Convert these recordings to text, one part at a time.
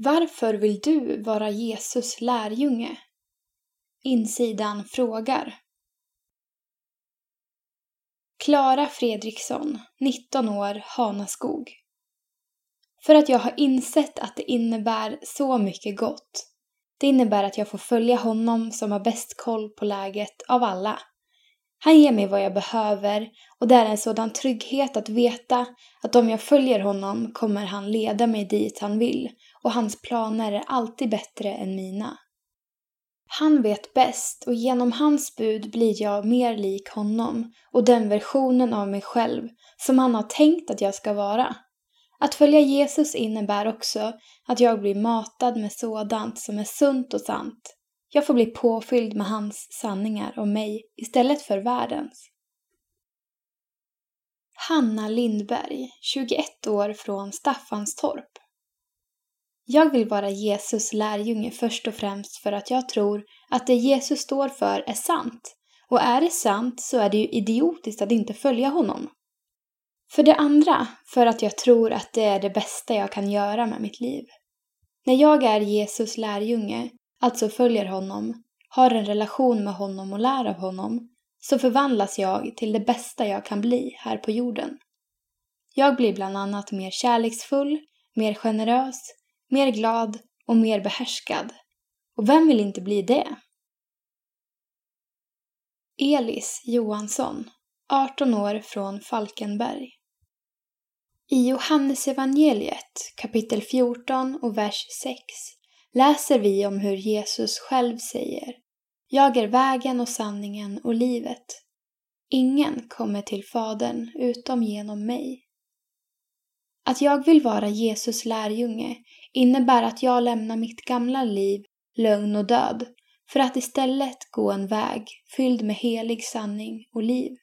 Varför vill du vara Jesus lärjunge? Insidan frågar. Klara Fredriksson, 19 år, Hanaskog. För att jag har insett att det innebär så mycket gott. Det innebär att jag får följa honom som har bäst koll på läget av alla. Han ger mig vad jag behöver och det är en sådan trygghet att veta att om jag följer honom kommer han leda mig dit han vill och hans planer är alltid bättre än mina. Han vet bäst och genom hans bud blir jag mer lik honom och den versionen av mig själv som han har tänkt att jag ska vara. Att följa Jesus innebär också att jag blir matad med sådant som är sunt och sant. Jag får bli påfylld med hans sanningar om mig istället för världens. Hanna Lindberg, 21 år från Staffanstorp. Jag vill vara Jesus lärjunge först och främst för att jag tror att det Jesus står för är sant. Och är det sant så är det ju idiotiskt att inte följa honom. För det andra, för att jag tror att det är det bästa jag kan göra med mitt liv. När jag är Jesus lärjunge, alltså följer honom, har en relation med honom och lär av honom, så förvandlas jag till det bästa jag kan bli här på jorden. Jag blir bland annat mer kärleksfull, mer generös, mer glad och mer behärskad. Och vem vill inte bli det? Elis Johansson, 18 år från Falkenberg. I Johannesevangeliet kapitel 14 och vers 6 läser vi om hur Jesus själv säger Jag är vägen och sanningen och livet. Ingen kommer till Fadern utom genom mig. Att jag vill vara Jesus lärjunge innebär att jag lämnar mitt gamla liv, lögn och död för att istället gå en väg fylld med helig sanning och liv.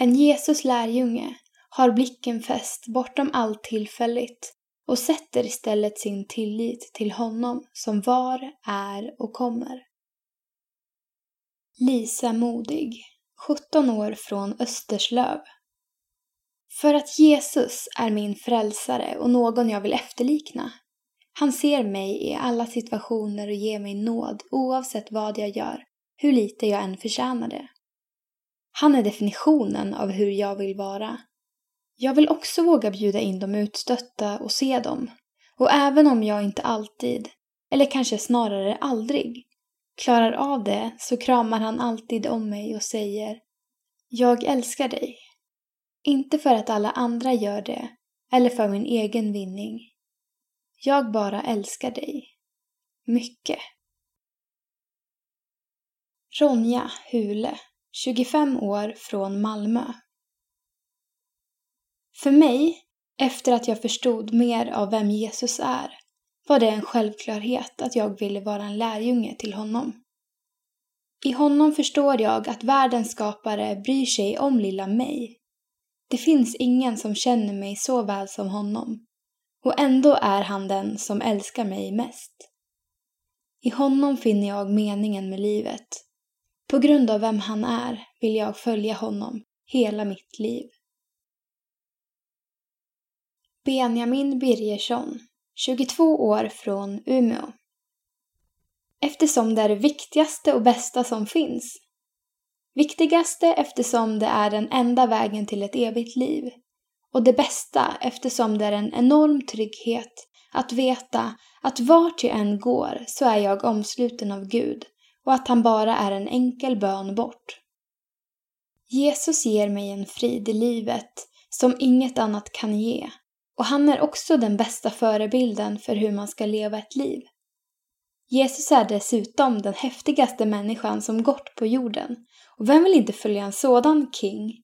En Jesus lärjunge har blicken fäst bortom allt tillfälligt och sätter istället sin tillit till honom som var, är och kommer. Lisa Modig, 17 år från Österslöv. För att Jesus är min frälsare och någon jag vill efterlikna. Han ser mig i alla situationer och ger mig nåd oavsett vad jag gör, hur lite jag än förtjänar det. Han är definitionen av hur jag vill vara. Jag vill också våga bjuda in de utstötta och se dem. Och även om jag inte alltid, eller kanske snarare aldrig, klarar av det så kramar han alltid om mig och säger Jag älskar dig. Inte för att alla andra gör det, eller för min egen vinning. Jag bara älskar dig. Mycket. Ronja Hule, 25 år från Malmö. För mig, efter att jag förstod mer av vem Jesus är, var det en självklarhet att jag ville vara en lärjunge till honom. I honom förstår jag att världens skapare bryr sig om lilla mig det finns ingen som känner mig så väl som honom. Och ändå är han den som älskar mig mest. I honom finner jag meningen med livet. På grund av vem han är vill jag följa honom hela mitt liv. Benjamin Birgersson, 22 år från Umeå. Eftersom det är det viktigaste och bästa som finns Viktigaste eftersom det är den enda vägen till ett evigt liv. Och det bästa eftersom det är en enorm trygghet att veta att vart jag än går så är jag omsluten av Gud och att han bara är en enkel bön bort. Jesus ger mig en frid i livet som inget annat kan ge och han är också den bästa förebilden för hur man ska leva ett liv. Jesus är dessutom den häftigaste människan som gått på jorden och vem vill inte följa en sådan king?